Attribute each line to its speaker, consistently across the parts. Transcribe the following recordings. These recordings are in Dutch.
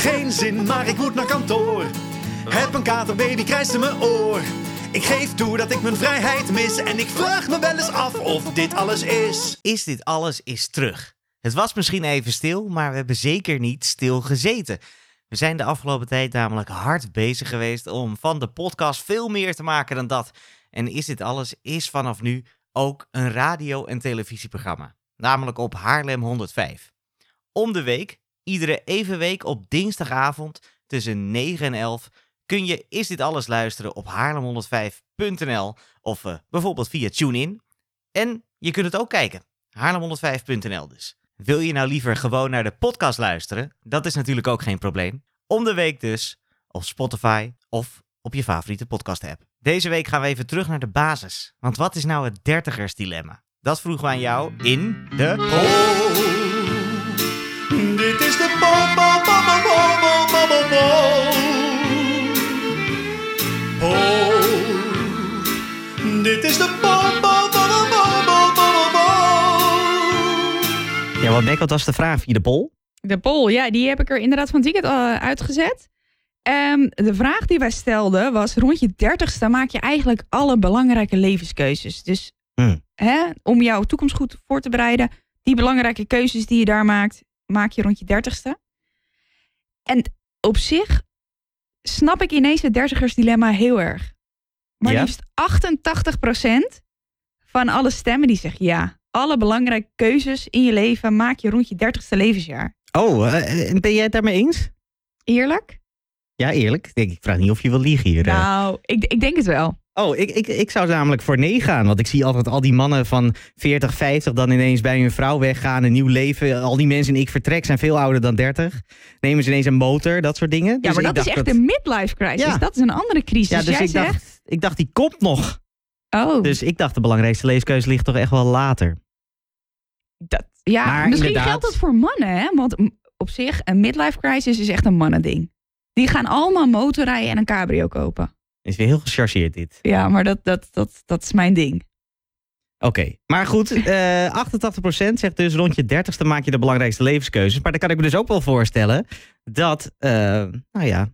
Speaker 1: Geen zin, maar ik moet naar kantoor. Heb een katerbaby, krijst in mijn oor. Ik geef toe dat ik mijn vrijheid mis. En ik vraag me wel eens af of dit alles is.
Speaker 2: Is dit alles is terug? Het was misschien even stil, maar we hebben zeker niet stil gezeten. We zijn de afgelopen tijd namelijk hard bezig geweest om van de podcast veel meer te maken dan dat. En Is dit alles is vanaf nu ook een radio- en televisieprogramma. Namelijk op Haarlem 105. Om de week, iedere evenweek op dinsdagavond tussen 9 en 11 kun je Is dit alles luisteren op haarlem105.nl of eh, bijvoorbeeld via TuneIn. En je kunt het ook kijken, haarlem105.nl dus. Wil je nou liever gewoon naar de podcast luisteren? Dat is natuurlijk ook geen probleem. Om de week dus op Spotify of op je favoriete podcast app. Deze week gaan we even terug naar de basis. Want wat is nou het dertigersdilemma? Dat vroegen we aan jou in de... Wat Beck, wat was de vraag via de bol?
Speaker 3: De poll, ja, die heb ik er inderdaad van het weekend al uitgezet. Ehm, de vraag die wij stelden was: rond je dertigste maak je eigenlijk alle belangrijke levenskeuzes. Dus
Speaker 2: Hmm.
Speaker 3: hè, om jouw toekomst goed voor te bereiden, die belangrijke keuzes die je daar maakt, maak je rond je dertigste. En op zich snap ik ineens het dertigersdilemma heel erg. Maar
Speaker 2: Ja?
Speaker 3: liefst 88% van alle stemmen die zeggen ja. Alle belangrijke keuzes in je leven maak je rond je dertigste levensjaar.
Speaker 2: Oh, eh, ben jij het daarmee eens?
Speaker 3: Eerlijk?
Speaker 2: Ja, eerlijk. Ik, denk, ik vraag niet of je wil liegen hier. eh.
Speaker 3: Nou, ik, ik denk het wel.
Speaker 2: Oh, ik, ik, ik zou namelijk voor nee gaan. Want ik zie altijd al die mannen van 40, 50 dan ineens bij hun vrouw weggaan. Een nieuw leven. Al die mensen in ik vertrek zijn veel ouder dan 30. Nemen ze ineens een motor, dat soort dingen.
Speaker 3: Ja,
Speaker 2: Dus
Speaker 3: maar dat is echt een midlife crisis.
Speaker 2: Ja.
Speaker 3: Dat is een andere crisis.
Speaker 2: Ja, dus
Speaker 3: Jij
Speaker 2: ik
Speaker 3: zegt,
Speaker 2: dacht, ik dacht, die komt nog.
Speaker 3: Oh,
Speaker 2: Dus ik dacht, de belangrijkste leeskeuze ligt toch echt wel later.
Speaker 3: dat, ja,
Speaker 2: maar
Speaker 3: misschien
Speaker 2: inderdaad-
Speaker 3: geldt dat voor mannen, hè? Want op zich, een midlife crisis is echt een mannending. Die gaan allemaal motorrijden en een cabrio kopen.
Speaker 2: Is weer heel gechargeerd dit.
Speaker 3: Ja, maar dat, dat, dat, dat is mijn ding.
Speaker 2: Oké, maar goed, eh 88% zegt dus rond je 30ste maak je de belangrijkste levenskeuzes. Maar dan kan ik me dus ook wel voorstellen dat, eh, nou ja,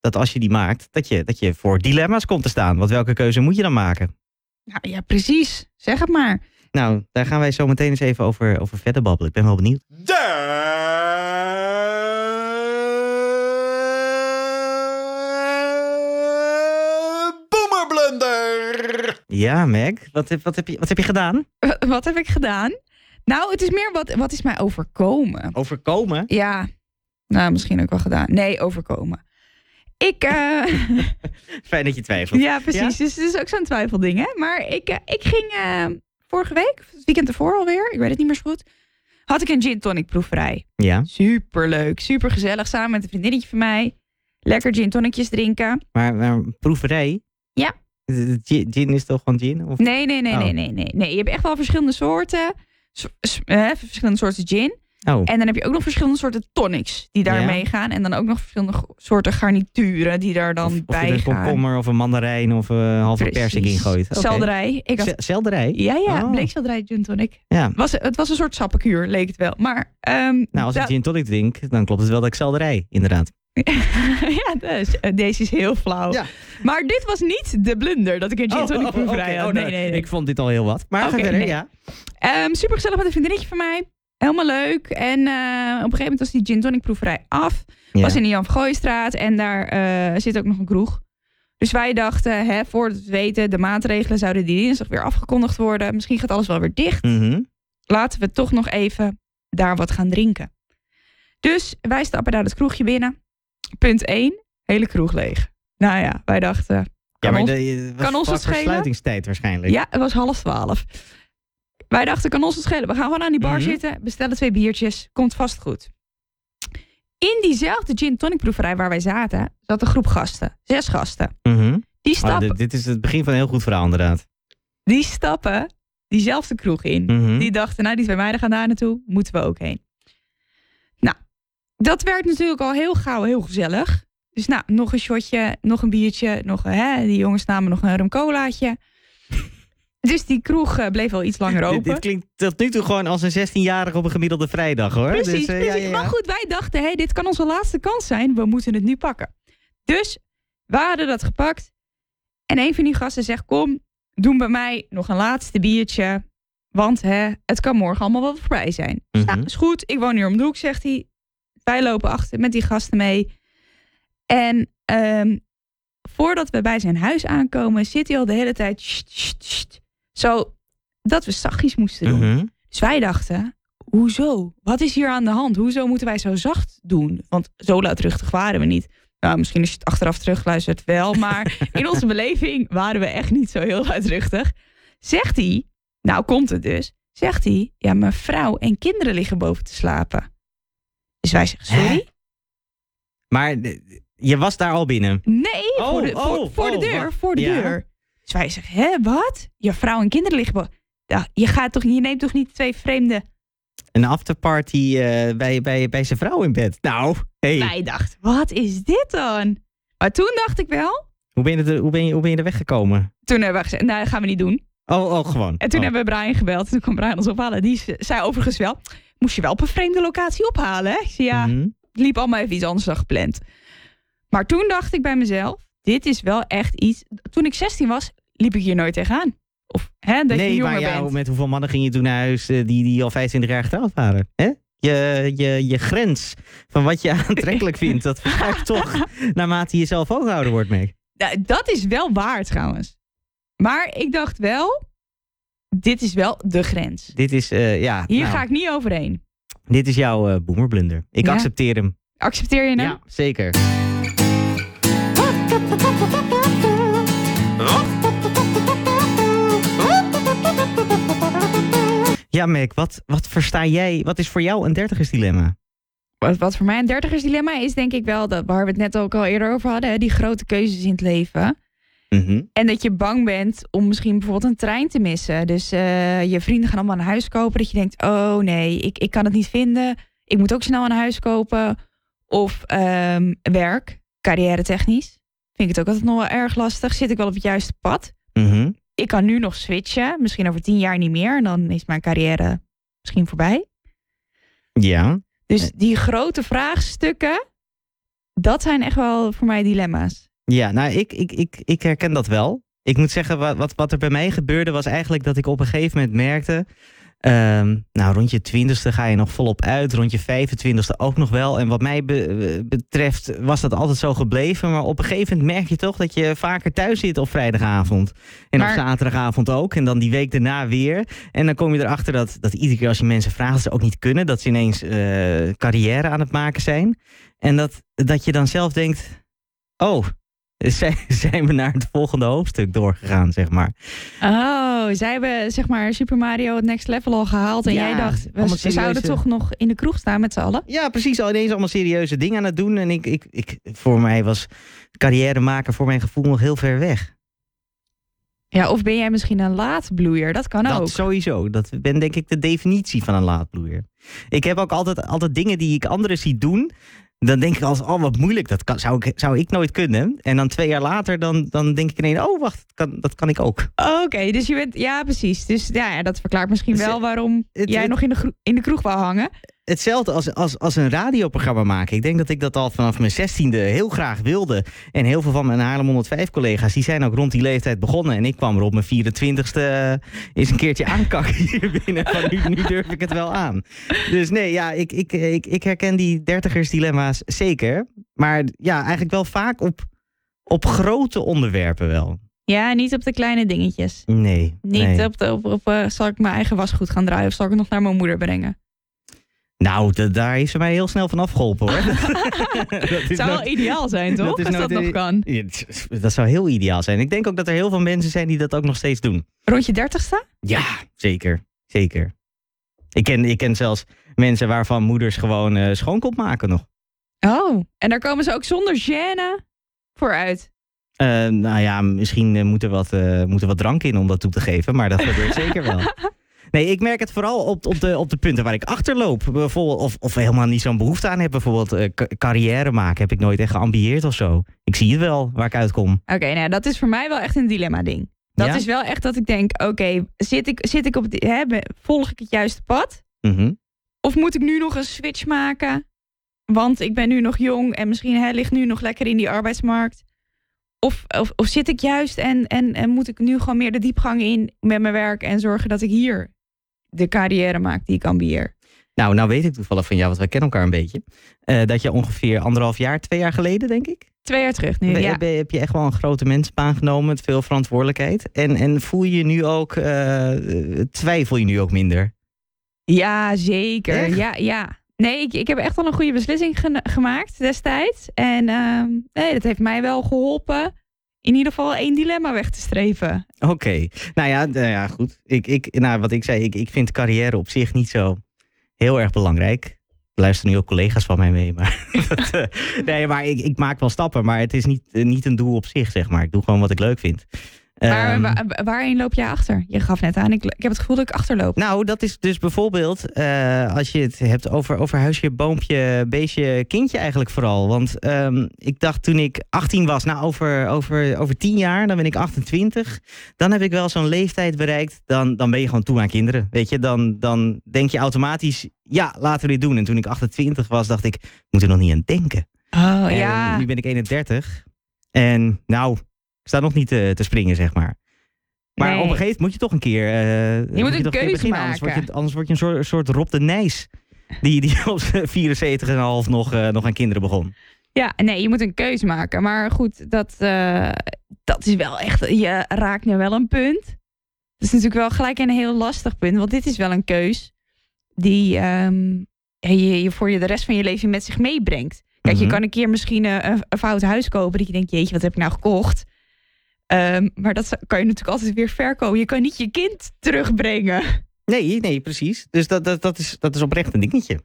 Speaker 2: dat als je die maakt, dat je, dat je voor dilemma's komt te staan. Want welke keuze moet je dan maken?
Speaker 3: Nou, ja, precies. Zeg het maar.
Speaker 2: Nou, daar gaan wij zo meteen eens even over, over verder babbelen. Ik ben wel benieuwd.
Speaker 1: De Boomerblunder.
Speaker 2: Ja, Meg, wat heb, wat heb, je, wat heb je gedaan?
Speaker 3: W- Wat heb ik gedaan? Nou, het is meer wat, wat is mij overkomen.
Speaker 2: Overkomen?
Speaker 3: Ja, nou, misschien ook wel gedaan. Nee, overkomen. Ik, eh,
Speaker 2: Fijn dat je twijfelt.
Speaker 3: ja, precies. Dus het is ook zo'n twijfelding, hè. Maar ik, eh, ik ging eh, vorige week, het weekend ervoor alweer, ik weet het niet meer zo goed, had ik een gin tonic proeverij.
Speaker 2: Ja,
Speaker 3: Super leuk, super gezellig, samen met een vriendinnetje van mij. Lekker gin tonicjes drinken.
Speaker 2: maar, maar proeverij?
Speaker 3: Ja.
Speaker 2: Gin, is toch gewoon gin? Of?
Speaker 3: Nee, nee, nee,
Speaker 2: Oh.
Speaker 3: nee, nee, nee, nee. Je hebt echt wel verschillende soorten, so- eh, verschillende soorten gin.
Speaker 2: Oh,
Speaker 3: En dan heb je ook nog verschillende soorten tonics die daar
Speaker 2: Ja.
Speaker 3: meegaan. En dan ook nog verschillende soorten garnituren die daar dan
Speaker 2: of, of
Speaker 3: bij
Speaker 2: er een
Speaker 3: gaan.
Speaker 2: komkommer of een mandarijn of een halve persik ingooit. Oké.
Speaker 3: Selderij. Ik had,
Speaker 2: Selderij?
Speaker 3: ja, ja,
Speaker 2: Oh.
Speaker 3: bleekselderij gin tonic.
Speaker 2: Ja.
Speaker 3: Was, het was een soort sappenkuur, leek het wel. Maar, ehm,
Speaker 2: Nou, als ik gin tonic drink, dan klopt het wel dat ik selderij, inderdaad.
Speaker 3: ja, dus, eh, deze is heel flauw.
Speaker 2: Ja.
Speaker 3: Maar dit was niet de blunder dat ik een gin tonic proeverij had.
Speaker 2: Oh,
Speaker 3: nee, nee, nee.
Speaker 2: Ik vond dit al heel wat. Maar
Speaker 3: Oké,
Speaker 2: verder,
Speaker 3: nee.
Speaker 2: ja.
Speaker 3: Ehm, super gezellig met een vriendinnetje van mij. Helemaal leuk. En eh, op een gegeven moment was die gin tonic proeverij af.
Speaker 2: Ja.
Speaker 3: Was in de Jan Vergooistraat en daar eh, zit ook nog een kroeg. Dus wij dachten, hè, we het weten, de maatregelen zouden die dinsdag weer afgekondigd worden. Misschien gaat alles wel weer dicht.
Speaker 2: Mhm.
Speaker 3: Laten we toch nog even daar wat gaan drinken. Dus wij stappen daar het kroegje binnen. Punt 1, hele kroeg leeg. Nou ja, wij dachten,
Speaker 2: Ja, maar
Speaker 3: ons-
Speaker 2: de, was
Speaker 3: kan ons het
Speaker 2: voor
Speaker 3: schelen?
Speaker 2: sluitingstijd waarschijnlijk.
Speaker 3: ja, het was half twaalf. Wij dachten, kan ons het schelen. We gaan gewoon aan die bar
Speaker 2: Mhm.
Speaker 3: zitten, bestellen twee biertjes, komt vast goed. In diezelfde gin tonic proeverij waar wij zaten, zat een groep gasten. Zes gasten.
Speaker 2: Mhm.
Speaker 3: Die
Speaker 2: Oh,
Speaker 3: stappen,
Speaker 2: dit, dit is het begin van een heel goed verhaal, inderdaad.
Speaker 3: die stappen diezelfde kroeg in.
Speaker 2: Mhm.
Speaker 3: Die dachten, nou, die twee meiden gaan daar naartoe, moeten we ook heen. Nou, dat werd natuurlijk al heel gauw heel gezellig. Dus nou, nog een shotje, nog een biertje, nog, hè, die jongens namen nog een rum colaatje. Dus die kroeg eh, bleef wel iets langer open.
Speaker 2: dit klinkt tot nu toe gewoon als een 16-jarige op een gemiddelde vrijdag hoor.
Speaker 3: Precies,
Speaker 2: Dus, eh,
Speaker 3: precies.
Speaker 2: ja, ja, ja.
Speaker 3: Maar goed, wij dachten, hey, dit kan onze laatste kans zijn. We moeten het nu pakken. Dus we hadden dat gepakt. En een van die gasten zegt, kom, doen bij mij nog een laatste biertje. Want hè, het kan morgen allemaal wel voorbij zijn.
Speaker 2: Mhm.
Speaker 3: Nou, is goed. Ik woon hier om de hoek, zegt hij. Wij lopen achter met die gasten mee. En ehm, voordat we bij zijn huis aankomen, zit hij al de hele tijd... zo dat we zachtjes moesten doen.
Speaker 2: Mhm.
Speaker 3: Dus wij dachten, hoezo? Wat is hier aan de hand? Hoezo moeten wij zo zacht doen? Want zo luidruchtig waren we niet. Nou, misschien als je het achteraf terugluistert wel. Maar in onze beleving waren we echt niet zo heel luidruchtig. Zegt hij, nou komt het dus. Zegt hij, ja, mijn vrouw en kinderen liggen boven te slapen. Dus wij zeggen, sorry?
Speaker 2: Hè? Maar je was daar al binnen.
Speaker 3: Nee,
Speaker 2: Oh,
Speaker 3: voor, de, voor,
Speaker 2: oh,
Speaker 3: voor de
Speaker 2: oh,
Speaker 3: deur, voor de
Speaker 2: Ja.
Speaker 3: deur. Dus wij zeggen, hè, wat? Je vrouw en kinderen liggen. Ja, je, gaat toch, je neemt toch niet twee vreemde
Speaker 2: Een afterparty eh, bij, bij, bij zijn vrouw in bed. Nou, hey.
Speaker 3: Wij dachten, wat is dit dan? Maar toen dacht ik wel.
Speaker 2: hoe, ben je er, hoe, ben je, hoe ben je er weggekomen?
Speaker 3: Toen hebben we gezegd, nou, dat gaan we niet doen.
Speaker 2: Oh, oh gewoon.
Speaker 3: En toen
Speaker 2: Oh.
Speaker 3: hebben we Brian gebeld. En toen kwam Brian ons ophalen. Die ze- zei overigens wel, moest je wel op een vreemde locatie ophalen. Hè? Ik zei, ja,
Speaker 2: Mhm.
Speaker 3: het liep allemaal even iets anders dan gepland. Maar toen dacht ik bij mezelf, dit is wel echt iets. Toen ik 16 was, liep ik hier nooit tegenaan. Of hè, dat je
Speaker 2: Nee,
Speaker 3: jonger
Speaker 2: maar
Speaker 3: bent.
Speaker 2: met hoeveel mannen ging je toen naar huis eh, die, die al 25 jaar getrouwd waren? Hè? Je, je, je grens van wat je aantrekkelijk vindt, dat verschuift toch naarmate je zelf ook ouder wordt mee.
Speaker 3: Nou, dat is wel waar trouwens. Maar ik dacht wel, dit is wel de grens.
Speaker 2: Dit is, eh, ja,
Speaker 3: Hier
Speaker 2: nou,
Speaker 3: ga ik niet overheen.
Speaker 2: dit is jouw eh boemerblunder. Ik
Speaker 3: Ja?
Speaker 2: accepteer hem.
Speaker 3: Accepteer je nou?
Speaker 2: Ja, zeker. Ja, Mac, wat, wat versta jij? Wat is voor jou een dertigersdilemma?
Speaker 3: Wat, wat voor mij een dertigersdilemma is, denk ik wel, dat, waar we het net ook al eerder over hadden, hè, die grote keuzes in het leven.
Speaker 2: Mhm.
Speaker 3: En dat je bang bent om misschien bijvoorbeeld een trein te missen. Dus eh, je vrienden gaan allemaal een huis kopen. Dat je denkt, oh nee, ik, ik kan het niet vinden. Ik moet ook snel een huis kopen. Of ehm, werk, carrière technisch. Vind ik het ook altijd nog wel erg lastig. Zit ik wel op het juiste pad?
Speaker 2: Mhm.
Speaker 3: Ik kan nu nog switchen. Misschien over tien jaar niet meer. En dan is mijn carrière misschien voorbij.
Speaker 2: Ja.
Speaker 3: Dus die grote vraagstukken, dat zijn echt wel voor mij dilemma's.
Speaker 2: Ja, nou, ik, ik, ik, ik herken dat wel. Ik moet zeggen, wat, wat, wat er bij mij gebeurde was eigenlijk dat ik op een gegeven moment merkte... ehm, nou, rond je twintigste ga je nog volop uit, rond je 25ste ook nog wel. En wat mij be- betreft was dat altijd zo gebleven. Maar op een gegeven moment merk je toch dat je vaker thuis zit op vrijdagavond. En
Speaker 3: Maar-
Speaker 2: op zaterdagavond ook. En dan die week daarna weer. En dan kom je erachter dat, dat iedere keer als je mensen vraagt, ze ook niet kunnen. Dat ze ineens eh, carrière aan het maken zijn. En dat, dat je dan zelf denkt, oh, zijn, we naar het volgende hoofdstuk doorgegaan, zeg maar.
Speaker 3: Oh, zij hebben zeg maar Super Mario het next level al gehaald. En
Speaker 2: Ja,
Speaker 3: jij dacht, we, zouden toch nog in de kroeg staan met z'n allen?
Speaker 2: Ja, precies. Al ineens allemaal serieuze dingen aan het doen. En ik, ik, ik, voor mij was carrière maken voor mijn gevoel nog heel ver weg.
Speaker 3: Ja, of ben jij misschien een laadbloeier? Dat kan
Speaker 2: dat
Speaker 3: ook.
Speaker 2: sowieso. Dat ben denk ik de definitie van een laadbloeier. Ik heb ook altijd, altijd dingen die ik anderen zie doen. Dan denk ik als, oh wat moeilijk, dat kan, zou, ik, zou ik nooit kunnen. En dan twee jaar later, dan, dan denk ik ineens, oh wacht, dat kan, dat kan ik ook.
Speaker 3: Oké, dus je bent, ja precies. Dus ja, ja, dat verklaart misschien
Speaker 2: Dus,
Speaker 3: wel waarom
Speaker 2: het-
Speaker 3: jij nog in de, in de kroeg wou hangen.
Speaker 2: Hetzelfde als, als, als een radioprogramma maken. Ik denk dat ik dat al vanaf mijn zestiende heel graag wilde. En heel veel van mijn Haarlem 105 collega's... die zijn ook rond die leeftijd begonnen. En ik kwam er op mijn 24ste eh, eens een keertje aankakken hier binnen. Van nu, nu durf ik het wel aan. Dus nee, ja, ik, ik, ik, ik herken die dertigers dilemma's zeker. Maar ja, eigenlijk wel vaak op, op grote onderwerpen wel.
Speaker 3: Ja, niet op de kleine dingetjes.
Speaker 2: Nee.
Speaker 3: Niet
Speaker 2: nee.
Speaker 3: op, de, op, op eh, zal ik mijn eigen wasgoed gaan draaien of zal ik het nog naar mijn moeder brengen?
Speaker 2: Nou, da- daar is ze mij heel snel van afgeholpen hoor. dat
Speaker 3: zou wel ideaal zijn, toch?
Speaker 2: dat
Speaker 3: Als dat nog kan.
Speaker 2: Dat zou heel ideaal zijn. Ik denk ook dat er heel veel mensen zijn die dat ook nog steeds doen.
Speaker 3: Rond je dertigste?
Speaker 2: Ja, zeker. Zeker. Ik ken, ik ken zelfs mensen waarvan moeders gewoon eh schoonkop maken nog.
Speaker 3: Oh, en daar komen ze ook zonder gêne vooruit.
Speaker 2: Eh, nou ja, misschien eh, moet, er wat, moet er wat drank in om dat toe te geven, maar dat gebeurt zeker wel. Nee, ik merk het vooral op, op, de, op de punten waar ik achterloop. Bijvoorbeeld, of, of helemaal niet zo'n behoefte aan heb. Bijvoorbeeld ca- carrière maken heb ik nooit echt geambieerd of zo. Ik zie het wel waar ik uitkom.
Speaker 3: Oké, nou dat is voor mij wel echt een dilemma-ding. Dat
Speaker 2: Ja?
Speaker 3: is wel echt dat ik denk, oké, zit, ik, zit ik op het, hè, volg ik het juiste pad?
Speaker 2: Mhm.
Speaker 3: Of moet ik nu nog een switch maken? Want ik ben nu nog jong en misschien hè, ligt nu nog lekker in die arbeidsmarkt. Of, of, of zit ik juist en, en, en moet ik nu gewoon meer de diepgang in met mijn werk en zorgen dat ik hier de carrière maak die ik ambieer?
Speaker 2: Nou, nou weet ik toevallig van jou, want wij kennen elkaar een beetje. eh, dat je ongeveer anderhalf jaar, twee jaar geleden, denk ik.
Speaker 3: Twee jaar terug nu,
Speaker 2: ben-
Speaker 3: ja.
Speaker 2: ben- heb je echt wel een grote mensenbaan genomen met veel verantwoordelijkheid. En, en voel je je nu ook, eh, twijfel je nu ook minder?
Speaker 3: Ja, zeker.
Speaker 2: Echt?
Speaker 3: Ja, ja. Nee, ik, ik heb echt wel een goede beslissing gemaakt destijds. En ehm, nee, dat heeft mij wel geholpen. In ieder geval één dilemma weg te streven.
Speaker 2: Oké, nou ja, nou ja goed. Ik, ik, nou, wat ik zei, ik, ik vind carrière op zich niet zo heel erg belangrijk. Er luisteren nu ook collega's van mij mee. Maar, eh, nee, maar ik, ik maak wel stappen, maar het is niet, eh, niet een doel op zich, zeg maar. Ik doe gewoon wat ik leuk vind.
Speaker 3: Maar
Speaker 2: Ehm,
Speaker 3: waarin loop jij achter? Je gaf net aan, ik, ik heb het gevoel dat ik achterloop.
Speaker 2: Nou, dat is dus bijvoorbeeld eh, als je het hebt over, over huisje, boompje, beestje, kindje eigenlijk vooral. Want ehm, ik dacht toen ik 18 was, nou over, over, over 10 jaar, dan ben ik 28. Dan heb ik wel zo'n leeftijd bereikt, dan, dan ben je gewoon toe aan kinderen. Weet je, dan, dan denk je automatisch, ja, laten we dit doen. En toen ik 28 was, dacht ik, ik moet er nog niet aan denken.
Speaker 3: Oh
Speaker 2: En
Speaker 3: ja.
Speaker 2: nu ben ik 31. En nou, ik sta nog niet te, te springen, zeg maar. Maar
Speaker 3: Nee.
Speaker 2: op een gegeven moment moet je toch een keer. eh, moet
Speaker 3: moet een keuze
Speaker 2: beginnen, Anders word,
Speaker 3: maken.
Speaker 2: je, anders word je een soort, soort Rob de Nijs. Die, die op zijn 74,5 nog, eh, nog aan kinderen begon.
Speaker 3: Ja, nee, je moet een keuze maken. Maar goed, dat, eh, dat is wel echt. Je raakt nu wel een punt. Dat is natuurlijk wel gelijk een heel lastig punt. Want dit is wel een keus die ehm, je, je voor je de rest van je leven met zich meebrengt. Kijk, je
Speaker 2: Mhm.
Speaker 3: kan een keer misschien eh, een, een fout huis kopen. Dat je denkt, jeetje, wat heb ik nou gekocht? Ehm, maar dat kan je natuurlijk altijd weer verkopen. Je kan niet je kind terugbrengen.
Speaker 2: Nee, nee, precies. Dus dat, dat, dat, is, dat is oprecht een dingetje.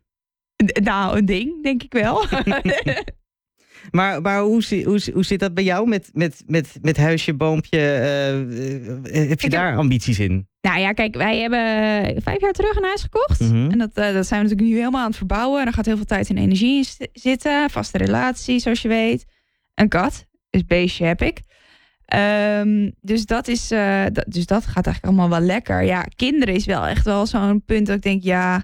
Speaker 3: Nou, een ding, denk ik wel.
Speaker 2: Maar, maar hoe, hoe, hoe zit dat bij jou met, met, met, met huisje, boompje? eh, eh, heb je
Speaker 3: Ik heb-
Speaker 2: daar ambities in?
Speaker 3: Nou ja, kijk, wij hebben vijf jaar terug een huis gekocht.
Speaker 2: Mhm.
Speaker 3: En dat, eh, dat zijn we natuurlijk nu helemaal aan het verbouwen. En daar gaat heel veel tijd en energie in zi- zitten. Vaste relatie, zoals je weet. Een kat, dus beestje heb ik. Ehm, dus, dat is, eh, dus dat gaat eigenlijk allemaal wel lekker. Ja, kinderen is wel echt wel zo'n punt dat ik denk, ja...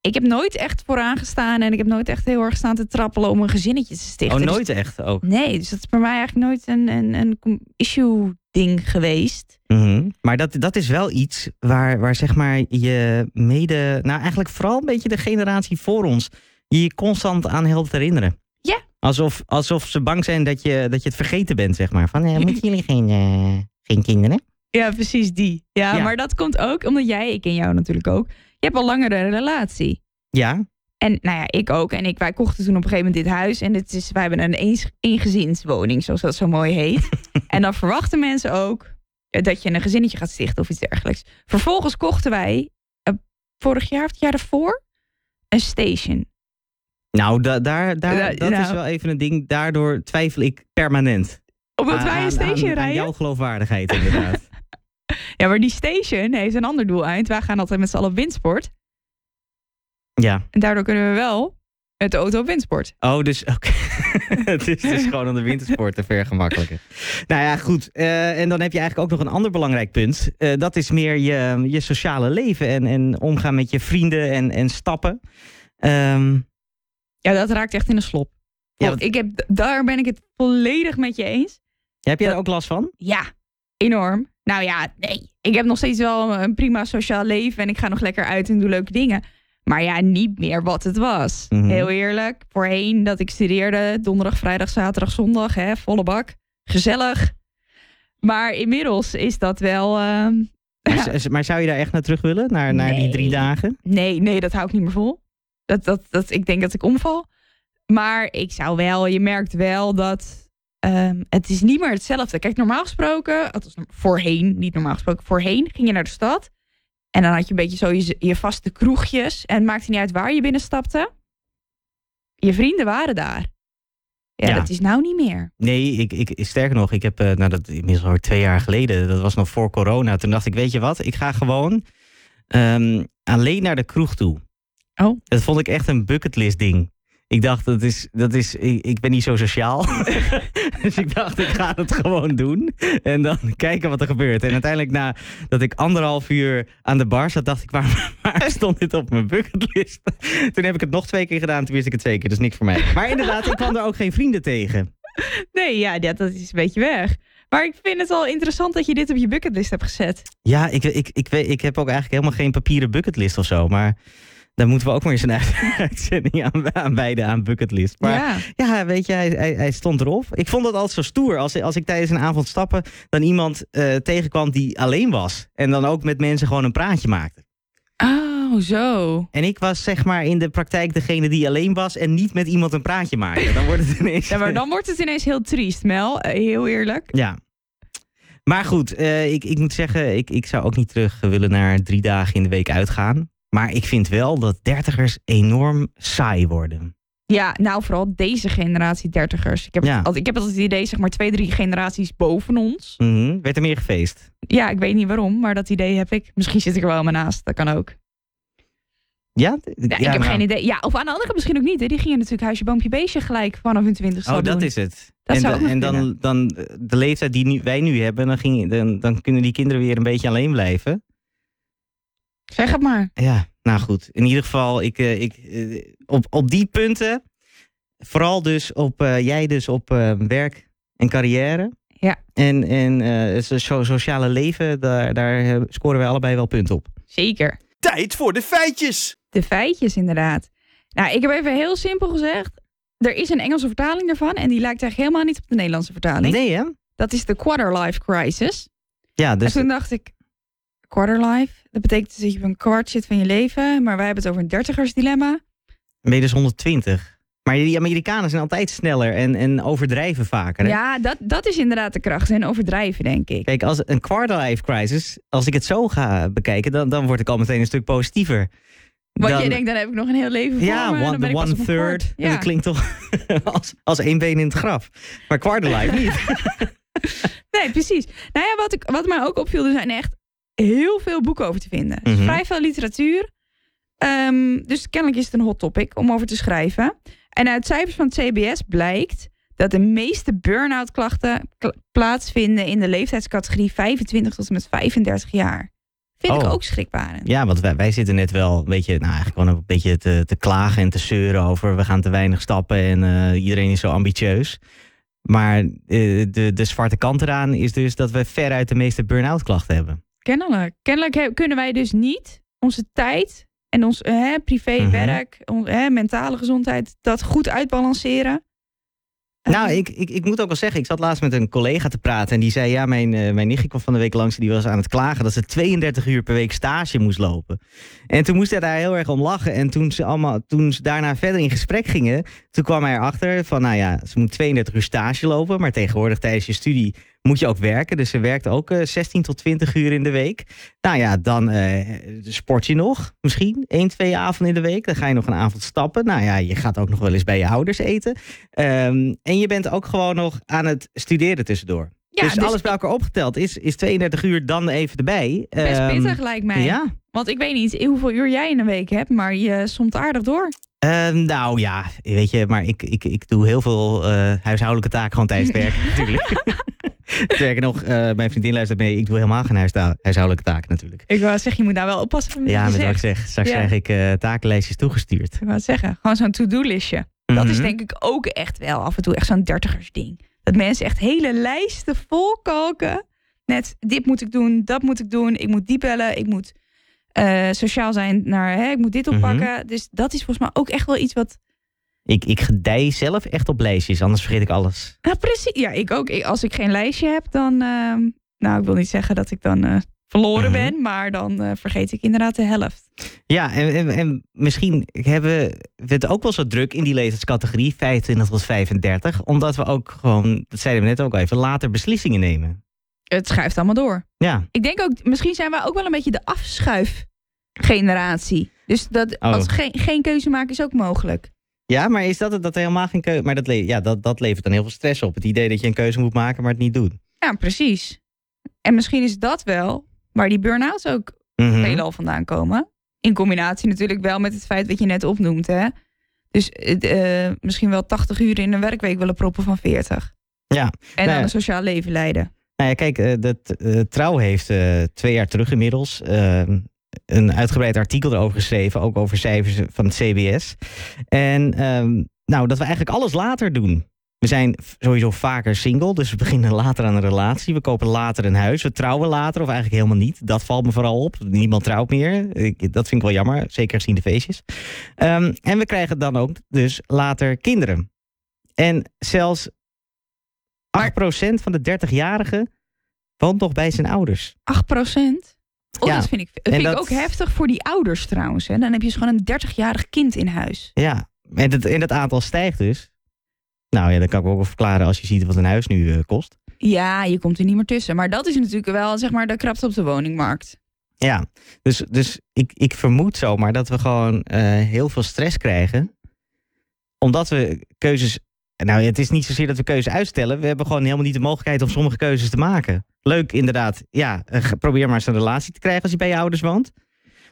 Speaker 3: Ik heb nooit echt vooraan gestaan en ik heb nooit echt heel erg staan te trappelen om een gezinnetje te stichten.
Speaker 2: Oh,
Speaker 3: Dus-
Speaker 2: nooit echt ook.
Speaker 3: nee, dus dat is bij mij eigenlijk nooit een, een, een issue ding geweest.
Speaker 2: Mhm. Maar dat, dat is wel iets waar, waar zeg maar je mede, nou eigenlijk vooral een beetje de generatie voor ons, je je constant aan helpt herinneren. Alsof, alsof ze bang zijn dat je, dat je het vergeten bent, zeg maar. Van, eh, moeten jullie geen, eh, geen kinderen?
Speaker 3: Ja, precies die. Ja,
Speaker 2: Ja.
Speaker 3: maar dat komt ook omdat jij, ik ken jou natuurlijk ook. Je hebt al langere relatie.
Speaker 2: Ja.
Speaker 3: En nou ja, ik ook. En ik, wij kochten toen op een gegeven moment dit huis. En het is, wij hebben een eens, eengezinswoning, zoals dat zo mooi heet. en dan verwachten mensen ook eh, dat je een gezinnetje gaat stichten of iets dergelijks. Vervolgens kochten wij vorig jaar of het jaar daarvoor een station.
Speaker 2: Nou, da, daar, daar,
Speaker 3: Da-
Speaker 2: dat is
Speaker 3: nou.
Speaker 2: wel even een ding. Daardoor twijfel ik permanent.
Speaker 3: Omdat
Speaker 2: aan-
Speaker 3: wij een station
Speaker 2: aan- aan
Speaker 3: rijden.
Speaker 2: jouw geloofwaardigheid, inderdaad.
Speaker 3: Ja, maar die station heeft een ander doel uit. Wij gaan altijd met z'n allen op windsport.
Speaker 2: ja.
Speaker 3: En daardoor kunnen we wel met de auto op windsport.
Speaker 2: Oh, dus oké. het, is, het is gewoon aan de wintersport te vergemakkelijken. Nou ja, goed. Eh, en dan heb je eigenlijk ook nog een ander belangrijk punt. Eh, dat is meer je, je sociale leven en, en omgaan met je vrienden en, en stappen. Ehm,
Speaker 3: Ja, dat raakt echt in de slop.
Speaker 2: Ja,
Speaker 3: Want ik heb, daar ben ik het volledig met je eens.
Speaker 2: heb jij
Speaker 3: Dat-
Speaker 2: er ook last van?
Speaker 3: Ja, enorm. Nou ja, nee. Ik heb nog steeds wel een prima sociaal leven en ik ga nog lekker uit en doe leuke dingen. Maar ja, niet meer wat het was.
Speaker 2: Mhm.
Speaker 3: Heel eerlijk. Voorheen dat ik studeerde, donderdag, vrijdag, zaterdag, zondag, hè, volle bak. Gezellig. Maar inmiddels is dat wel. ehm,
Speaker 2: Maar, zou je daar echt naar terug willen? Naar, naar die drie dagen?
Speaker 3: Nee, nee, dat hou ik niet meer vol. Dat, dat, dat, ik denk dat ik omval. Maar ik zou wel, je merkt wel dat ehm, het is niet meer hetzelfde. Kijk, normaal gesproken, althans voorheen, niet normaal gesproken, voorheen ging je naar de stad. En dan had je een beetje zo je, je vaste kroegjes. En het maakte niet uit waar je binnenstapte. Je vrienden waren daar. Ja,
Speaker 2: Ja.
Speaker 3: dat is nou niet meer.
Speaker 2: Nee, ik, ik, sterker nog, ik heb, eh, nou dat inmiddels al twee jaar geleden, dat was nog voor corona. Toen dacht ik, weet je wat, ik ga gewoon ehm, alleen naar de kroeg toe.
Speaker 3: Oh.
Speaker 2: Dat vond ik echt een bucketlist ding. Ik dacht, dat is, dat is, ik, ik ben niet zo sociaal. dus ik dacht, ik ga het gewoon doen. En dan kijken wat er gebeurt. En uiteindelijk, nadat ik anderhalf uur aan de bar zat, dacht ik, waar, waar stond dit op mijn bucketlist? Toen heb ik het nog twee keer gedaan, toen wist ik het keer. Dat is niks voor mij. Maar inderdaad, ik kwam er ook geen vrienden tegen.
Speaker 3: Nee, ja, dat is een beetje weg. Maar ik vind het wel interessant dat je dit op je bucketlist hebt gezet.
Speaker 2: Ja, ik, ik, ik, weet, ik heb ook eigenlijk helemaal geen papieren bucketlist of zo. Maar dan moeten we ook maar eens een uitzending aan, aan wijden aan bucketlist. Maar
Speaker 3: ja.
Speaker 2: ja, weet je, hij, hij, hij, stond erop. Ik vond het altijd zo stoer. Als, als ik tijdens een avond stappen dan iemand uh, tegenkwam die alleen was. En dan ook met mensen gewoon een praatje maakte.
Speaker 3: Oh, zo.
Speaker 2: En ik was zeg maar in de praktijk degene die alleen was en niet met iemand een praatje maakte. Dan wordt het ineens...
Speaker 3: Ja, maar dan wordt het ineens heel triest, Mel. Heel eerlijk.
Speaker 2: Ja. Maar goed, uh, ik, ik moet zeggen, ik, ik zou ook niet terug willen naar drie dagen in de week uitgaan. Maar ik vind wel dat dertigers enorm saai worden.
Speaker 3: Ja, nou vooral deze generatie dertigers. Ik heb,
Speaker 2: Ja.
Speaker 3: ik heb altijd het idee, zeg maar twee, drie generaties boven ons.
Speaker 2: Mhm. Werd er meer gefeest?
Speaker 3: Ja, ik weet niet waarom, maar dat idee heb ik. Misschien zit ik er wel maar naast, dat kan ook.
Speaker 2: Ja?
Speaker 3: Ja, ik heb
Speaker 2: nou.
Speaker 3: geen idee. Ja, of aan de andere kant misschien ook niet. Hè. Die gingen natuurlijk huisje, boompje, beestje gelijk vanaf hun twintigste
Speaker 2: Oh, dat
Speaker 3: doen.
Speaker 2: is het.
Speaker 3: Dat
Speaker 2: en da- en dan, dan eh, de leeftijd die nu, wij nu hebben, dan, ging, dan, dan kunnen die kinderen weer een beetje alleen blijven.
Speaker 3: Zeg het maar.
Speaker 2: Ja, nou goed. In ieder geval, ik, eh, ik, eh, op, op die punten, vooral dus op, eh, jij dus op eh, werk en carrière.
Speaker 3: Ja.
Speaker 2: En, en eh, het so- sociale leven, daar, daar scoren wij allebei wel punten op.
Speaker 3: Zeker.
Speaker 1: Tijd voor de feitjes.
Speaker 3: De feitjes inderdaad. Nou, ik heb even heel simpel gezegd. Er is een Engelse vertaling daarvan en die lijkt eigenlijk helemaal niet op de Nederlandse vertaling.
Speaker 2: Nee hè?
Speaker 3: Dat is de quarter-life crisis.
Speaker 2: Ja, dus
Speaker 3: en toen dacht ik, quarter-life? Dat betekent dus dat je op een kwart zit van je leven, maar wij hebben het over een dertigersdilemma.
Speaker 2: ben je dus 120. Maar die Amerikanen zijn altijd sneller en, en overdrijven vaker. Hè?
Speaker 3: Ja, dat, dat is inderdaad de kracht en overdrijven, denk ik.
Speaker 2: Kijk, als een quarter-life crisis, als ik het zo ga bekijken, dan, dan word ik al meteen een stuk positiever.
Speaker 3: Want je denkt, dan heb ik nog een heel leven voor
Speaker 2: Ja,
Speaker 3: me.
Speaker 2: one,
Speaker 3: dan
Speaker 2: one third. Dat klinkt toch als, als één been in het graf. Maar quarter life niet.
Speaker 3: Nee, precies. Nou ja, wat, ik, wat mij ook opviel, er zijn echt heel veel boeken over te vinden. Is
Speaker 2: Mhm.
Speaker 3: Vrij veel literatuur. Ehm, dus kennelijk is het een hot topic om over te schrijven. En uit cijfers van het CBS blijkt dat de meeste burn-out klachten kla- plaatsvinden in de leeftijdscategorie 25 tot en met 35 jaar. Vind ik
Speaker 2: Oh.
Speaker 3: ook schrikbarend.
Speaker 2: Ja, want wij, wij zitten net wel een beetje, nou eigenlijk gewoon een beetje te, te klagen en te zeuren over we gaan te weinig stappen en eh, iedereen is zo ambitieus. Maar eh, de, de zwarte kant eraan is dus dat we veruit de meeste burn-out klachten hebben.
Speaker 3: Kennelijk. Kennelijk he- kunnen wij dus niet onze tijd en ons eh, hè, privé,
Speaker 2: Mhm.
Speaker 3: werk, on- hè, mentale gezondheid, dat goed uitbalanceren.
Speaker 2: Nou,
Speaker 3: Eh,
Speaker 2: ik, ik, ik moet ook wel zeggen, ik zat laatst met een collega te praten en die zei, ja, mijn, eh, mijn nichtje kwam van de week langs en die was aan het klagen dat ze 32 uur per week stage moest lopen. En toen moest hij daar heel erg om lachen en toen ze, allemaal, toen ze daarna verder in gesprek gingen, toen kwam hij erachter van, nou ja, ze moet 32 uur stage lopen, maar tegenwoordig tijdens je studie moet je ook werken. Dus ze werkt ook eh, 16 tot 20 uur in de week. Nou ja, dan eh, sport je nog, misschien één, twee avonden in de week. Dan ga je nog een avond stappen. Nou ja, je gaat ook nog wel eens bij je ouders eten. Ehm, en je bent ook gewoon nog aan het studeren tussendoor.
Speaker 3: ja,
Speaker 2: dus, alles bij elkaar opgeteld is, is 32 uur dan even erbij.
Speaker 3: best
Speaker 2: Ehm,
Speaker 3: pittig lijkt mij.
Speaker 2: Ja.
Speaker 3: Want ik weet niet hoeveel uur jij in een week hebt, maar je somt aardig door.
Speaker 2: Ehm, nou ja, weet je, maar ik, ik, ik doe heel veel eh, huishoudelijke taken gewoon tijdens het werk natuurlijk. Sterker nog, eh, mijn vriendin luistert mee. Ik doe helemaal geen huisda- huishoudelijke taken natuurlijk.
Speaker 3: Ik wou zeggen, je moet daar wel oppassen met
Speaker 2: Ja, met wat ik zeg. Straks
Speaker 3: Ja.
Speaker 2: krijg ik eh, takenlijstjes toegestuurd.
Speaker 3: Ik wou zeggen, gewoon zo'n to-do-listje. Dat is
Speaker 2: Mhm.
Speaker 3: denk ik ook echt wel af en toe echt zo'n dertigersding. Dat mensen echt hele lijsten volkalken. Net, dit moet ik doen, dat moet ik doen. Ik moet die bellen, ik moet eh, sociaal zijn naar, hè, ik moet dit oppakken. Dus dat is volgens mij ook echt wel iets wat...
Speaker 2: Ik, ik gedij zelf echt op lijstjes, anders vergeet ik alles.
Speaker 3: Nou, precies. Ja, ik ook. Ik- Als ik geen lijstje heb, dan... ehm, nou, ik wil niet zeggen dat ik dan eh, verloren
Speaker 2: Mhm.
Speaker 3: ben. Maar dan eh, vergeet ik inderdaad de helft.
Speaker 2: Ja, en, en, en misschien hebben we het ook wel zo druk in die leeftijdscategorie, 25 tot 35. Omdat we ook gewoon, dat zeiden we net ook al even, later beslissingen nemen.
Speaker 3: Het schuift allemaal door.
Speaker 2: Ja,
Speaker 3: Ik denk ook, misschien zijn wij ook wel een beetje de afschuifgeneratie. Dus dat
Speaker 2: Oh.
Speaker 3: als geen, geen keuze maken is ook mogelijk.
Speaker 2: Ja maar is dat het dat er helemaal geen keuze... Maar dat, le- ja, dat, dat levert dan heel veel stress op. Het idee dat je een keuze moet maken, maar het niet doet.
Speaker 3: Ja, precies. En misschien is dat wel waar die burn-outs ook
Speaker 2: Mhm.
Speaker 3: veelal vandaan komen. In combinatie natuurlijk wel met het feit wat je net opnoemt. Hè? Dus eh, misschien wel 80 uur in een werkweek willen proppen van 40.
Speaker 2: Ja.
Speaker 3: En
Speaker 2: Nou
Speaker 3: dan
Speaker 2: ja.
Speaker 3: een sociaal leven leiden.
Speaker 2: Nou ja, kijk, eh, dat, eh, Trouw heeft twee jaar terug inmiddels eh, een uitgebreid artikel erover geschreven, ook over cijfers van het CBS. En ehm, nou, dat we eigenlijk alles later doen. We zijn sowieso vaker single, dus we beginnen later aan een relatie. We kopen later een huis, we trouwen later of eigenlijk helemaal niet. Dat valt me vooral op. Niemand trouwt meer. Ik, dat vind ik wel jammer, zeker gezien de feestjes. Ehm, en we krijgen dan ook dus later kinderen. En zelfs 8% van de 30-jarigen woont nog bij zijn ouders.
Speaker 3: 8 procent? Oh,
Speaker 2: Ja,
Speaker 3: dat vind ik, dat vind ik
Speaker 2: dat-
Speaker 3: ook heftig voor die ouders trouwens. Hè. Dan heb je dus gewoon een 30-jarig kind in huis.
Speaker 2: Ja, en het, en het aantal stijgt dus. Nou ja, dat kan ik ook wel verklaren als je ziet wat een huis nu eh, kost.
Speaker 3: Ja, je komt er niet meer tussen. Maar dat is natuurlijk wel zeg maar de krapte op de woningmarkt.
Speaker 2: Ja, dus, dus ik, ik vermoed zomaar dat we gewoon eh, heel veel stress krijgen. Omdat we keuzes. Nou, het is niet zozeer dat we keuzes uitstellen. We hebben gewoon helemaal niet de mogelijkheid om sommige keuzes te maken. Leuk, inderdaad. Ja, eh, probeer maar eens een relatie te krijgen als je bij je ouders woont.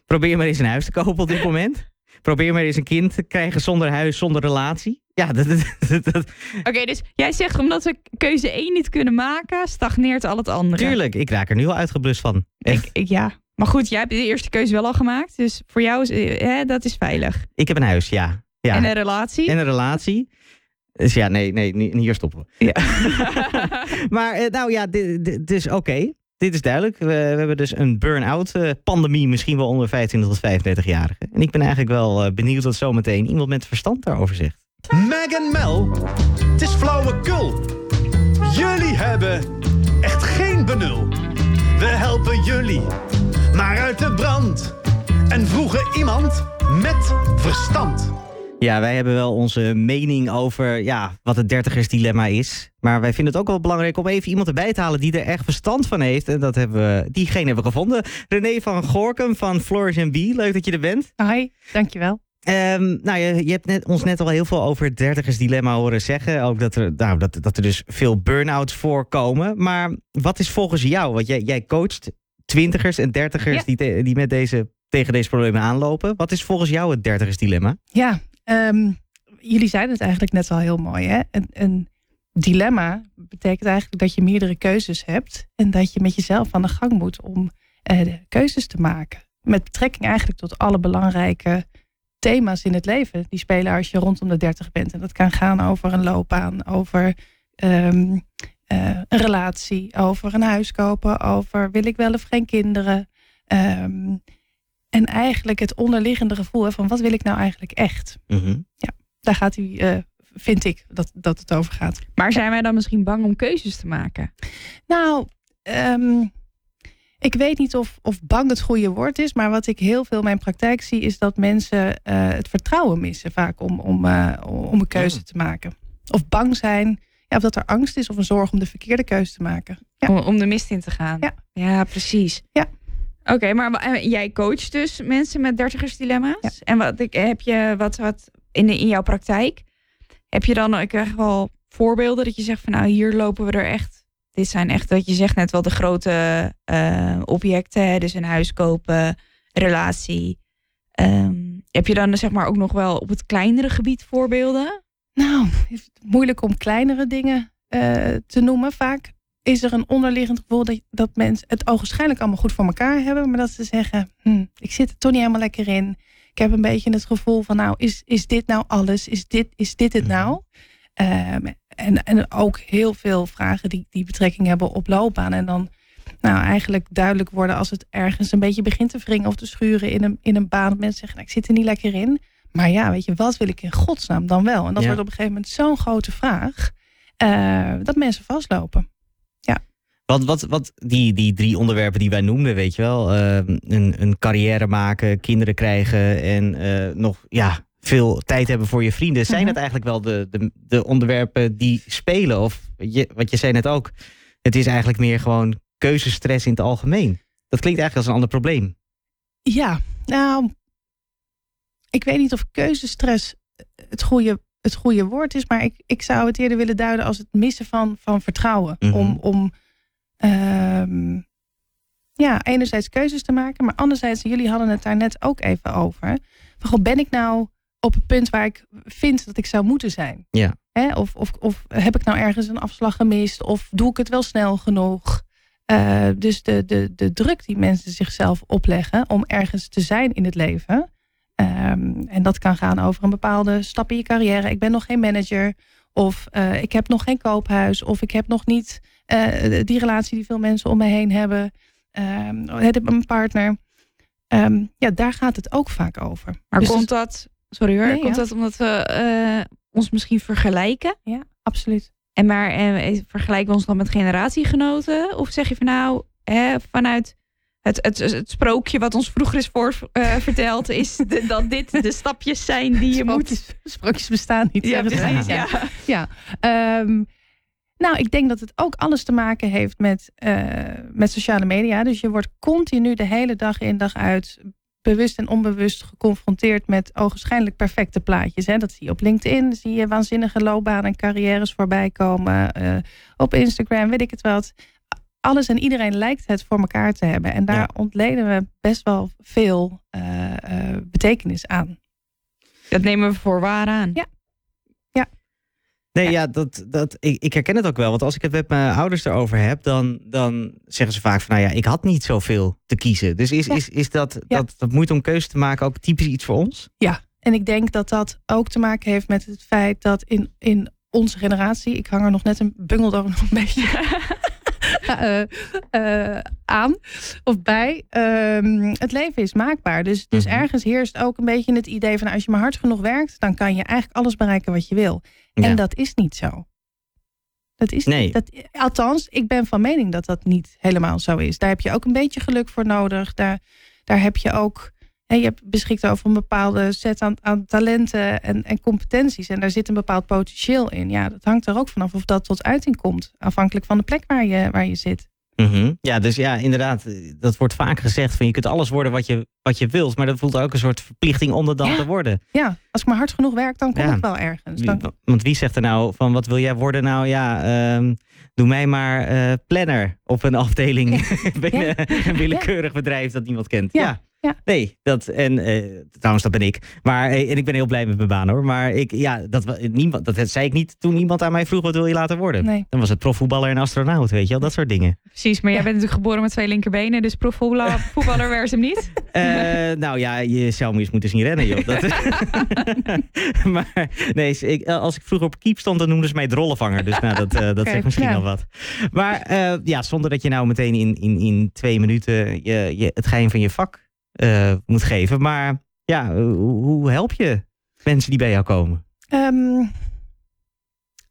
Speaker 2: Probeer maar eens een huis te kopen op dit moment. Probeer maar eens een kind te krijgen zonder huis, zonder relatie. Ja, dat, dat, dat,
Speaker 3: Oké, dus jij zegt omdat we keuze 1 niet kunnen maken, stagneert al het andere.
Speaker 2: tuurlijk. Ik raak er nu al uitgeblust van.
Speaker 3: Ik, ik, ja. Maar goed, jij hebt de eerste keuze wel al gemaakt. Dus voor jou is eh, hè, dat is veilig.
Speaker 2: Ik heb een huis, ja. ja.
Speaker 3: En een relatie.
Speaker 2: En een relatie. Dus ja, nee, nee, hier stoppen we.
Speaker 3: Ja.
Speaker 2: Maar eh, nou ja, dit, dit- dus oké. Dit is duidelijk. We, we hebben dus een burn-out eh, pandemie, misschien wel onder 25 tot 35-jarigen. En ik ben eigenlijk wel eh, benieuwd wat zometeen iemand met verstand daarover zegt.
Speaker 1: Meg en Mel, het is flauwekul. Jullie hebben echt geen benul. We helpen jullie, maar uit de brand. En vroegen iemand met verstand.
Speaker 2: Ja, wij hebben wel onze mening over ja, wat het dertigersdilemma is. Maar wij vinden het ook wel belangrijk om even iemand erbij te halen die er echt verstand van heeft. En dat hebben we, diegene hebben we gevonden. René van Gorkum van Flourish B. Leuk dat je er bent.
Speaker 4: Hi, dankjewel.
Speaker 2: Ehm, nou, je, je hebt net, ons net al heel veel over het dertigersdilemma horen zeggen. Ook dat er, nou, dat, dat er dus veel burn-outs voorkomen. Maar wat is volgens jou, want jij, jij coacht twintigers en dertigers
Speaker 4: Ja.
Speaker 2: die, te- die met deze, tegen deze problemen aanlopen. Wat is volgens jou het dertigersdilemma?
Speaker 4: Ja, ehm, jullie zeiden het eigenlijk net al heel mooi. Hè? Een, een dilemma betekent eigenlijk dat je meerdere keuzes hebt. En dat je met jezelf aan de gang moet om eh, keuzes te maken. Met betrekking eigenlijk tot alle belangrijke thema's in het leven. Die spelen als je rondom de 30 bent. En dat kan gaan over een loopbaan, over ehm, eh, een relatie, over een huis kopen, over wil ik wel of geen kinderen. Ehm, en eigenlijk het onderliggende gevoel hè, van wat wil ik nou eigenlijk echt? Daar gaat u, eh, vind ik, dat, dat het over gaat.
Speaker 3: Maar zijn wij dan misschien bang om keuzes te maken?
Speaker 4: Nou, ehm, ik weet niet of, of bang het goede woord is, maar wat ik heel veel in mijn praktijk zie, is dat mensen eh, het vertrouwen missen vaak om, om, eh, om een keuze
Speaker 2: Ja.
Speaker 4: te maken. Of bang zijn, ja, of dat er angst is of een zorg om de verkeerde keuze te maken. Ja.
Speaker 3: Om, om de mist in te gaan?
Speaker 4: Ja.
Speaker 3: Ja, precies.
Speaker 4: Ja.
Speaker 3: Oké, maar jij coacht dus mensen met dertigersdilemma's.
Speaker 4: Ja.
Speaker 3: En wat ik- heb je wat, wat in, de, in jouw praktijk? Heb je dan ook echt wel voorbeelden dat je zegt van nou hier lopen we er echt. Dit zijn echt wat je zegt net wel de grote eh, objecten, dus een huis kopen, relatie. Ehm, heb je dan zeg maar ook nog wel op het kleinere gebied voorbeelden?
Speaker 4: Nou, moeilijk om kleinere dingen eh, te noemen. Vaak is er een onderliggend gevoel dat, dat mensen het ogenschijnlijk allemaal goed voor elkaar hebben. Maar dat ze zeggen, hm, ik zit er toch niet helemaal lekker in. Ik heb een beetje het gevoel van, nou, is, is dit nou alles? Is dit, is dit het nou? Ehm, en, en ook heel veel vragen die, die betrekking hebben op loopbaan. En dan nou, eigenlijk duidelijk worden als het ergens een beetje begint te wringen of te schuren in een, in een baan. Dat mensen zeggen, nou, ik zit er niet lekker in. Maar ja, weet je, wat wil ik in godsnaam dan wel? En dat
Speaker 2: Ja.
Speaker 4: wordt op een gegeven moment zo'n grote vraag. eh, dat mensen vastlopen.
Speaker 2: Wat, wat, wat die, die drie onderwerpen die wij noemden, weet je wel. eh, een, een carrière maken, kinderen krijgen en eh, nog ja, veel tijd hebben voor je vrienden. Zijn
Speaker 4: Mhm.
Speaker 2: het eigenlijk wel de, de, de onderwerpen die spelen? Of je, wat je zei net ook, het is eigenlijk meer gewoon keuzestress in het algemeen. Dat klinkt eigenlijk als een ander probleem.
Speaker 4: Ja, nou, ik weet niet of keuzestress het goede, het goede woord is, maar ik, ik zou het eerder willen duiden als het missen van, van vertrouwen.
Speaker 2: Mhm.
Speaker 4: Om, om ehm, ja, enerzijds keuzes te maken, maar anderzijds, jullie hadden het daar net ook even over. Van, goh, ben ik nou op het punt waar ik vind dat ik zou moeten zijn.
Speaker 2: Ja.
Speaker 4: Hè? Of, of, of heb ik nou ergens een afslag gemist? Of doe ik het wel snel genoeg? Uh, dus de, de, de druk die mensen zichzelf opleggen om ergens te zijn in het leven. Um, en dat kan gaan over een bepaalde stap in je carrière. Ik ben nog geen manager. Of uh, ik heb nog geen koophuis. Of ik heb nog niet uh, die relatie die veel mensen om me heen hebben. Um, een partner. Um, ja, daar gaat het ook vaak over.
Speaker 3: Maar
Speaker 4: Dus
Speaker 3: komt dat, sorry hoor,
Speaker 4: Nee,
Speaker 3: komt
Speaker 4: ja.
Speaker 3: dat omdat we eh, ons misschien vergelijken?
Speaker 4: Ja, absoluut.
Speaker 3: En maar eh, vergelijken we ons dan met generatiegenoten? Of zeg je van nou, hè, vanuit het, het, het sprookje wat ons vroeger is voor, eh, verteld, is de- dat dit de stapjes zijn die je moet.
Speaker 4: Sprookjes, bestaan niet.
Speaker 3: Ja, precies. Ja.
Speaker 4: Ja, ehm, nou, ik denk dat het ook alles te maken heeft met, eh, met sociale media. Dus je wordt continu de hele dag in dag uit bewust en onbewust geconfronteerd met ogenschijnlijk perfecte plaatjes. Hè. Dat zie je op LinkedIn, zie je waanzinnige loopbanen en carrières voorbij komen. eh, op Instagram, weet ik het wat. Alles en iedereen lijkt het voor elkaar te hebben. En daar
Speaker 2: Ja.
Speaker 4: ontleden we best wel veel eh, betekenis aan.
Speaker 3: Dat nemen we voor waar aan.
Speaker 4: Ja.
Speaker 2: Nee, ja, dat, dat, ik, ik herken het ook wel. Want als ik het met mijn ouders erover heb, dan, dan zeggen ze vaak van, nou ja, ik had niet zoveel te kiezen. Dus is,
Speaker 4: Ja.
Speaker 2: is, is dat,
Speaker 4: Ja.
Speaker 2: dat, dat moeite om keuze te maken ook typisch iets voor ons?
Speaker 4: En ik denk dat dat ook te maken heeft met het feit dat in, in onze generatie, ik hang er nog net een bungel nog een beetje eh, eh, aan of bij, ehm, het leven is maakbaar. Dus, dus
Speaker 2: Mhm.
Speaker 4: ergens heerst ook een beetje het idee van als je maar hard genoeg werkt, dan kan je eigenlijk alles bereiken wat je wil.
Speaker 2: Ja.
Speaker 4: En dat is niet zo. Dat is
Speaker 2: Nee.
Speaker 4: niet, dat, althans, ik ben van mening dat dat niet helemaal zo is. Daar heb je ook een beetje geluk voor nodig. Daar, daar heb je ook je hebt beschikt over een bepaalde set aan, aan talenten en, en competenties. En daar zit een bepaald potentieel in. Ja, dat hangt er ook vanaf of dat tot uiting komt. Afhankelijk van de plek waar je, waar je zit.
Speaker 2: Mhm. Ja, dus ja, inderdaad, dat wordt vaak gezegd van je kunt alles worden wat je, wat je wilt. Maar dat voelt ook een soort verplichting om dat dan
Speaker 4: Ja.
Speaker 2: te worden.
Speaker 4: Ja, als ik maar hard genoeg werk, dan kom
Speaker 2: Ja.
Speaker 4: ik wel ergens.
Speaker 2: Wie- Want wie zegt er nou van wat wil jij worden? Nou ja, ehm, doe mij maar eh, planner op een afdeling binnen een willekeurig bedrijf dat niemand kent. Ja.
Speaker 4: Ja.
Speaker 2: Nee, dat en eh, trouwens, dat ben ik. Maar eh, en ik ben heel blij met mijn baan hoor. Maar ik, ja, dat, niemand, dat zei ik niet toen iemand aan mij vroeg wat wil je later worden.
Speaker 4: nee.
Speaker 2: Dan was het profvoetballer en astronaut, weet je wel, dat soort dingen.
Speaker 3: Precies, maar jij
Speaker 4: Ja.
Speaker 3: bent natuurlijk geboren met twee linkerbenen, dus profvoetballer voetballer werd hem niet.
Speaker 2: Eh, nou ja, je zou me eens moeten zien rennen, joh. Dat, maar nee, ik, als ik vroeger op keep stond, dan noemden ze mij drollenvanger. Dus nou, dat, eh, dat zegt misschien
Speaker 4: ja.
Speaker 2: al wat. Maar ja, zonder dat je nou meteen in, in, in twee minuten je, je, het geheim van je vak eh, moet geven. Maar ja, hoe, help je mensen die bij jou komen?
Speaker 4: Ehm,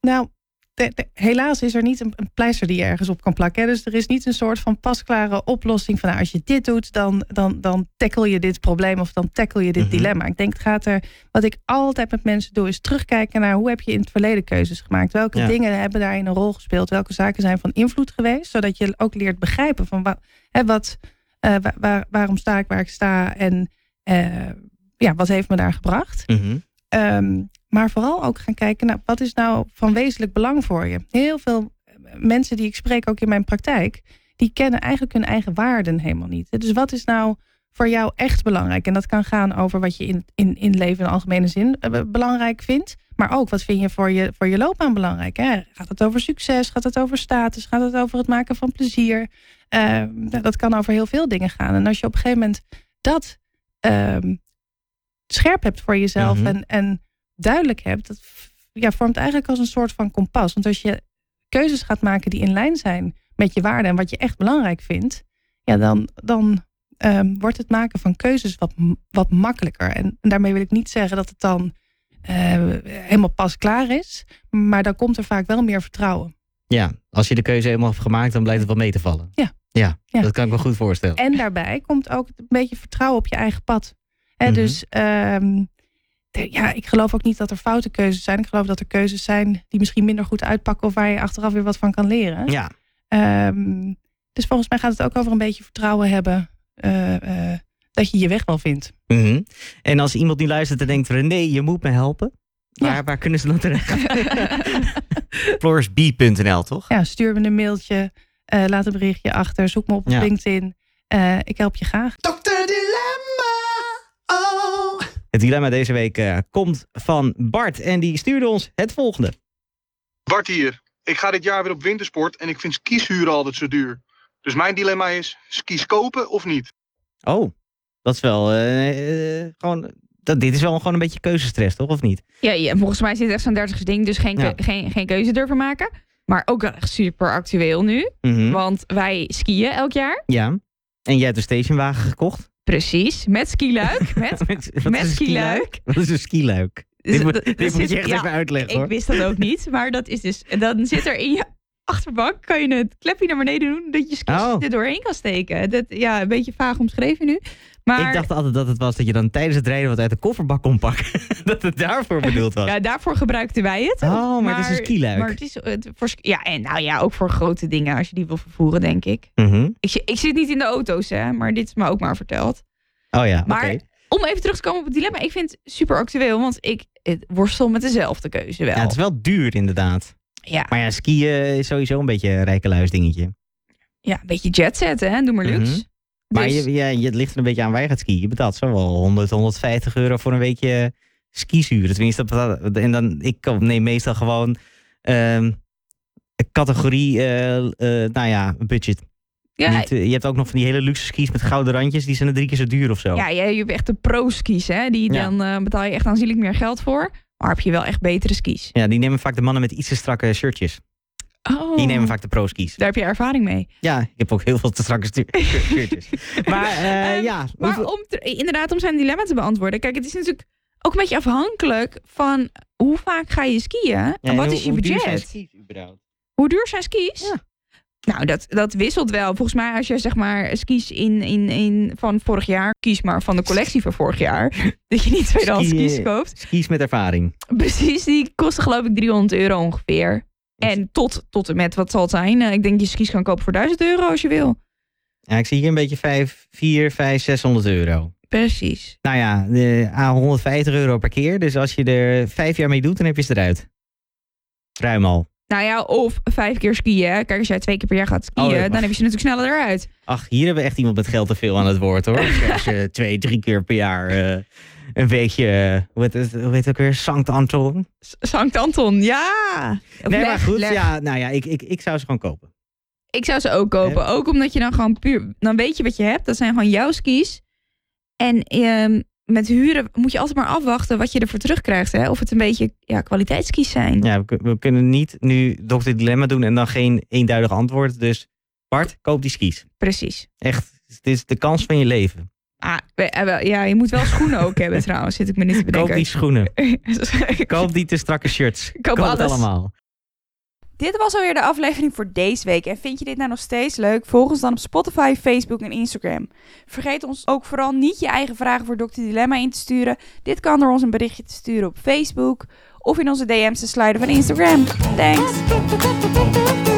Speaker 4: nou, de- de- helaas is er niet een, een pleister die je ergens op kan plakken. hè. Dus er is niet een soort van pasklare oplossing van nou, als je dit doet, dan, dan, dan tackle je dit probleem of dan tackle je dit
Speaker 2: Mhm.
Speaker 4: dilemma. Ik denk, het gaat er, wat ik altijd met mensen doe, is terugkijken naar hoe heb je in het verleden keuzes gemaakt? Welke
Speaker 2: Ja.
Speaker 4: dingen hebben daarin een rol gespeeld? Welke zaken zijn van invloed geweest? Zodat je ook leert begrijpen van hè, wat, eh, waar, waar- waarom sta ik waar ik sta en eh, ja, wat heeft me daar gebracht?
Speaker 2: Mhm.
Speaker 4: Ehm, maar vooral ook gaan kijken naar wat is nou van wezenlijk belang voor je. Heel veel eh, mensen die ik spreek, ook in mijn praktijk, die kennen eigenlijk hun eigen waarden helemaal niet. Dus wat is nou voor jou echt belangrijk? En dat kan gaan over wat je in, in, in leven in algemene zin belangrijk vindt. Maar ook wat vind je voor je, voor je loopbaan belangrijk? Hè? Gaat het over succes? Gaat het over status? Gaat het over het maken van plezier? Ehm, dat kan over heel veel dingen gaan. En als je op een gegeven moment dat ehm, scherp hebt voor jezelf
Speaker 2: Mhm.
Speaker 4: en, en duidelijk hebt, dat ja, vormt eigenlijk als een soort van kompas. Want als je keuzes gaat maken die in lijn zijn met je waarden en wat je echt belangrijk vindt, ja, dan, dan ehm, wordt het maken van keuzes wat, wat makkelijker. En, en daarmee wil ik niet zeggen dat het dan helemaal pas klaar is, maar dan komt er vaak wel meer vertrouwen.
Speaker 2: Ja, als je de keuze helemaal hebt gemaakt, dan blijkt het wel mee te vallen.
Speaker 4: Ja.
Speaker 2: Ja,
Speaker 4: Ja.
Speaker 2: dat kan ik me goed voorstellen.
Speaker 4: En daarbij komt ook een beetje vertrouwen op je eigen pad. Hè,
Speaker 2: Mhm.
Speaker 4: Dus ehm, de- ja, ik geloof ook niet dat er foute keuzes zijn. Ik geloof dat er keuzes zijn die misschien minder goed uitpakken of waar je achteraf weer wat van kan leren.
Speaker 2: Ja,
Speaker 4: Ehm, dus volgens mij gaat het ook over een beetje vertrouwen hebben eh, eh, dat je je weg wel vindt.
Speaker 2: Mhm. En als iemand nu luistert en denkt, René, je moet me helpen. Waar,
Speaker 4: Ja.
Speaker 2: waar kunnen ze dan terecht? Floorsb.nl, toch?
Speaker 4: Ja, stuur me een mailtje, eh, laat een berichtje achter, zoek me op
Speaker 2: Ja.
Speaker 4: LinkedIn. Eh, ik help je graag.
Speaker 1: Dokter Dilemma, oh,
Speaker 2: Het dilemma deze week eh, komt van Bart en die stuurde ons het volgende.
Speaker 5: Bart hier. Ik ga dit jaar weer op wintersport en ik vind skis huren altijd zo duur. Dus mijn dilemma is, skis kopen of niet?
Speaker 2: Oh, dat is wel eh, eh, gewoon... Dat, dit is wel gewoon een beetje keuzestress, toch? Of niet?
Speaker 3: Ja, ja, volgens mij zit het echt zo'n 30 ding, dus geen,
Speaker 2: Ja.
Speaker 3: geen, geen keuze durven maken. Maar ook wel echt super actueel nu.
Speaker 2: Mhm.
Speaker 3: Want wij skiën elk jaar.
Speaker 2: Ja. En jij hebt een stationwagen gekocht?
Speaker 3: Precies, met skiluik. Met, met
Speaker 2: een
Speaker 3: skiluik.
Speaker 2: Wat is een skiluik? Dit, moet,
Speaker 3: Dus
Speaker 2: dit moet je echt
Speaker 3: ja,
Speaker 2: even uitleggen,
Speaker 3: Ik
Speaker 2: hoor.
Speaker 3: wist dat ook niet, maar dat is dus... En dan zit er in je achterbank, kan je het klepje naar beneden doen, dat je skis
Speaker 2: Oh.
Speaker 3: er doorheen kan steken. Dat, ja, een beetje vaag omschreven nu. Maar
Speaker 2: Ik dacht altijd dat het was dat je dan tijdens het rijden wat uit de kofferbak kon pakken. dat het daarvoor bedoeld was.
Speaker 3: ja, daarvoor gebruikten wij het.
Speaker 2: Oh, maar het is een skiluik.
Speaker 3: Maar het is het, voor, ja, en nou ja, ook voor grote dingen als je die wil vervoeren, denk ik.
Speaker 2: Mhm.
Speaker 3: Ik, ik zit niet in de auto's, hè, maar dit is me ook maar verteld.
Speaker 2: Oh ja,
Speaker 3: Maar om even terug te komen op het dilemma, ik vind het super actueel, want ik worstel met dezelfde keuze wel.
Speaker 2: Ja, het is wel duur inderdaad.
Speaker 3: Ja,
Speaker 2: Maar ja, skiën is sowieso een beetje een rijkeluis dingetje.
Speaker 3: ja, een beetje jetset, hè, doe maar luxe.
Speaker 2: Mhm. Maar
Speaker 3: Dus-
Speaker 2: je, je, het ligt er een beetje aan waar je gaat skiën. Je betaalt zo wel 100, 150 euro voor een weekje skizuren. Tenminste, dat en dan, ik neem meestal gewoon ehm, categorie, eh, eh, nou ja, budget.
Speaker 3: ja,
Speaker 2: Niet, je hebt ook nog van die hele luxe skis met gouden randjes. Die zijn er drie keer zo duur of zo.
Speaker 3: ja, je, je hebt echt de pro-skis, hè, die
Speaker 2: Ja.
Speaker 3: dan eh, betaal je echt aanzienlijk meer geld voor. Maar heb je wel echt betere skis.
Speaker 2: Ja, die nemen vaak de mannen met iets te strakke shirtjes.
Speaker 3: Oh,
Speaker 2: Die nemen vaak de pro-skis.
Speaker 3: daar heb je ervaring mee.
Speaker 2: Ja, ik heb ook heel veel te strakke stu- shirtjes. Maar eh,
Speaker 3: Ehm,
Speaker 2: ja,
Speaker 3: Maar
Speaker 2: hoeveel-
Speaker 3: om te- inderdaad, om zijn dilemma te beantwoorden. Kijk, het is natuurlijk ook een beetje afhankelijk van hoe vaak ga je skiën
Speaker 2: Ja,
Speaker 3: en wat is je
Speaker 2: hoe duur
Speaker 3: budget.
Speaker 2: zijn skis überhaupt?
Speaker 3: Hoe duur zijn skis?
Speaker 2: Ja.
Speaker 3: Nou, dat, dat wisselt wel. Volgens mij als je zeg maar skis in, in, in van vorig jaar kies, maar van de collectie van vorig jaar. dat je niet tweedehands
Speaker 2: Ski-
Speaker 3: skis koopt.
Speaker 2: Skis met ervaring.
Speaker 3: Precies, die kosten geloof ik 300 euro ongeveer. En tot, tot en met, wat zal het zijn? Eh, ik denk dat je skis kan kopen voor 1000 euro als je wil.
Speaker 2: Ja, ik zie hier een beetje 5, 4, 5, 600 euro.
Speaker 3: Precies.
Speaker 2: Nou ja, de, ah, 150 euro per keer. Dus als je er vijf jaar mee doet, dan heb je ze eruit. Ruim al.
Speaker 3: Nou ja, of vijf keer skiën. Kijk, als jij twee keer per jaar gaat skiën,
Speaker 2: Oh, dat
Speaker 3: dan heb je ze natuurlijk sneller eruit.
Speaker 2: Ach, hier hebben we echt iemand met geld te veel aan het woord hoor. Als je twee, drie keer per jaar eh, een beetje, eh, hoe heet het, hoe heet het ook weer, Sankt Anton.
Speaker 3: Sankt Anton, ja. Of
Speaker 2: Nee,
Speaker 3: leg,
Speaker 2: maar goed,
Speaker 3: leg.
Speaker 2: ja, nou ja, ik, ik, ik zou ze gewoon kopen.
Speaker 3: Ik zou ze ook kopen. Ook omdat je dan gewoon puur... Dan weet je wat je hebt. Dat zijn gewoon jouw skis. En ehm, met huren moet je altijd maar afwachten wat je ervoor terugkrijgt. Hè? Of het een beetje ja, kwaliteitskis zijn.
Speaker 2: Ja, we kunnen niet nu Dr. Dilemma doen en dan geen eenduidig antwoord. Dus Bart, koop die skis.
Speaker 3: Precies.
Speaker 2: Echt, het is de kans van je leven.
Speaker 3: Ah, eh, ja, je moet wel schoenen ook hebben trouwens. Zit ik me niet te
Speaker 2: Koop
Speaker 3: bedenken.
Speaker 2: die schoenen.
Speaker 3: Koop,
Speaker 2: Koop die te strakke shirts.
Speaker 3: Koop
Speaker 2: het
Speaker 3: alles.
Speaker 2: allemaal.
Speaker 3: Dit was alweer de aflevering voor deze week. En vind je dit nou nog steeds leuk? Volg ons dan op Spotify, Facebook en Instagram. Vergeet ons ook vooral niet je eigen vragen voor Dr. Dilemma in te sturen. Dit kan door ons een berichtje te sturen op Facebook of in onze DM's te sluiten van Instagram. Thanks!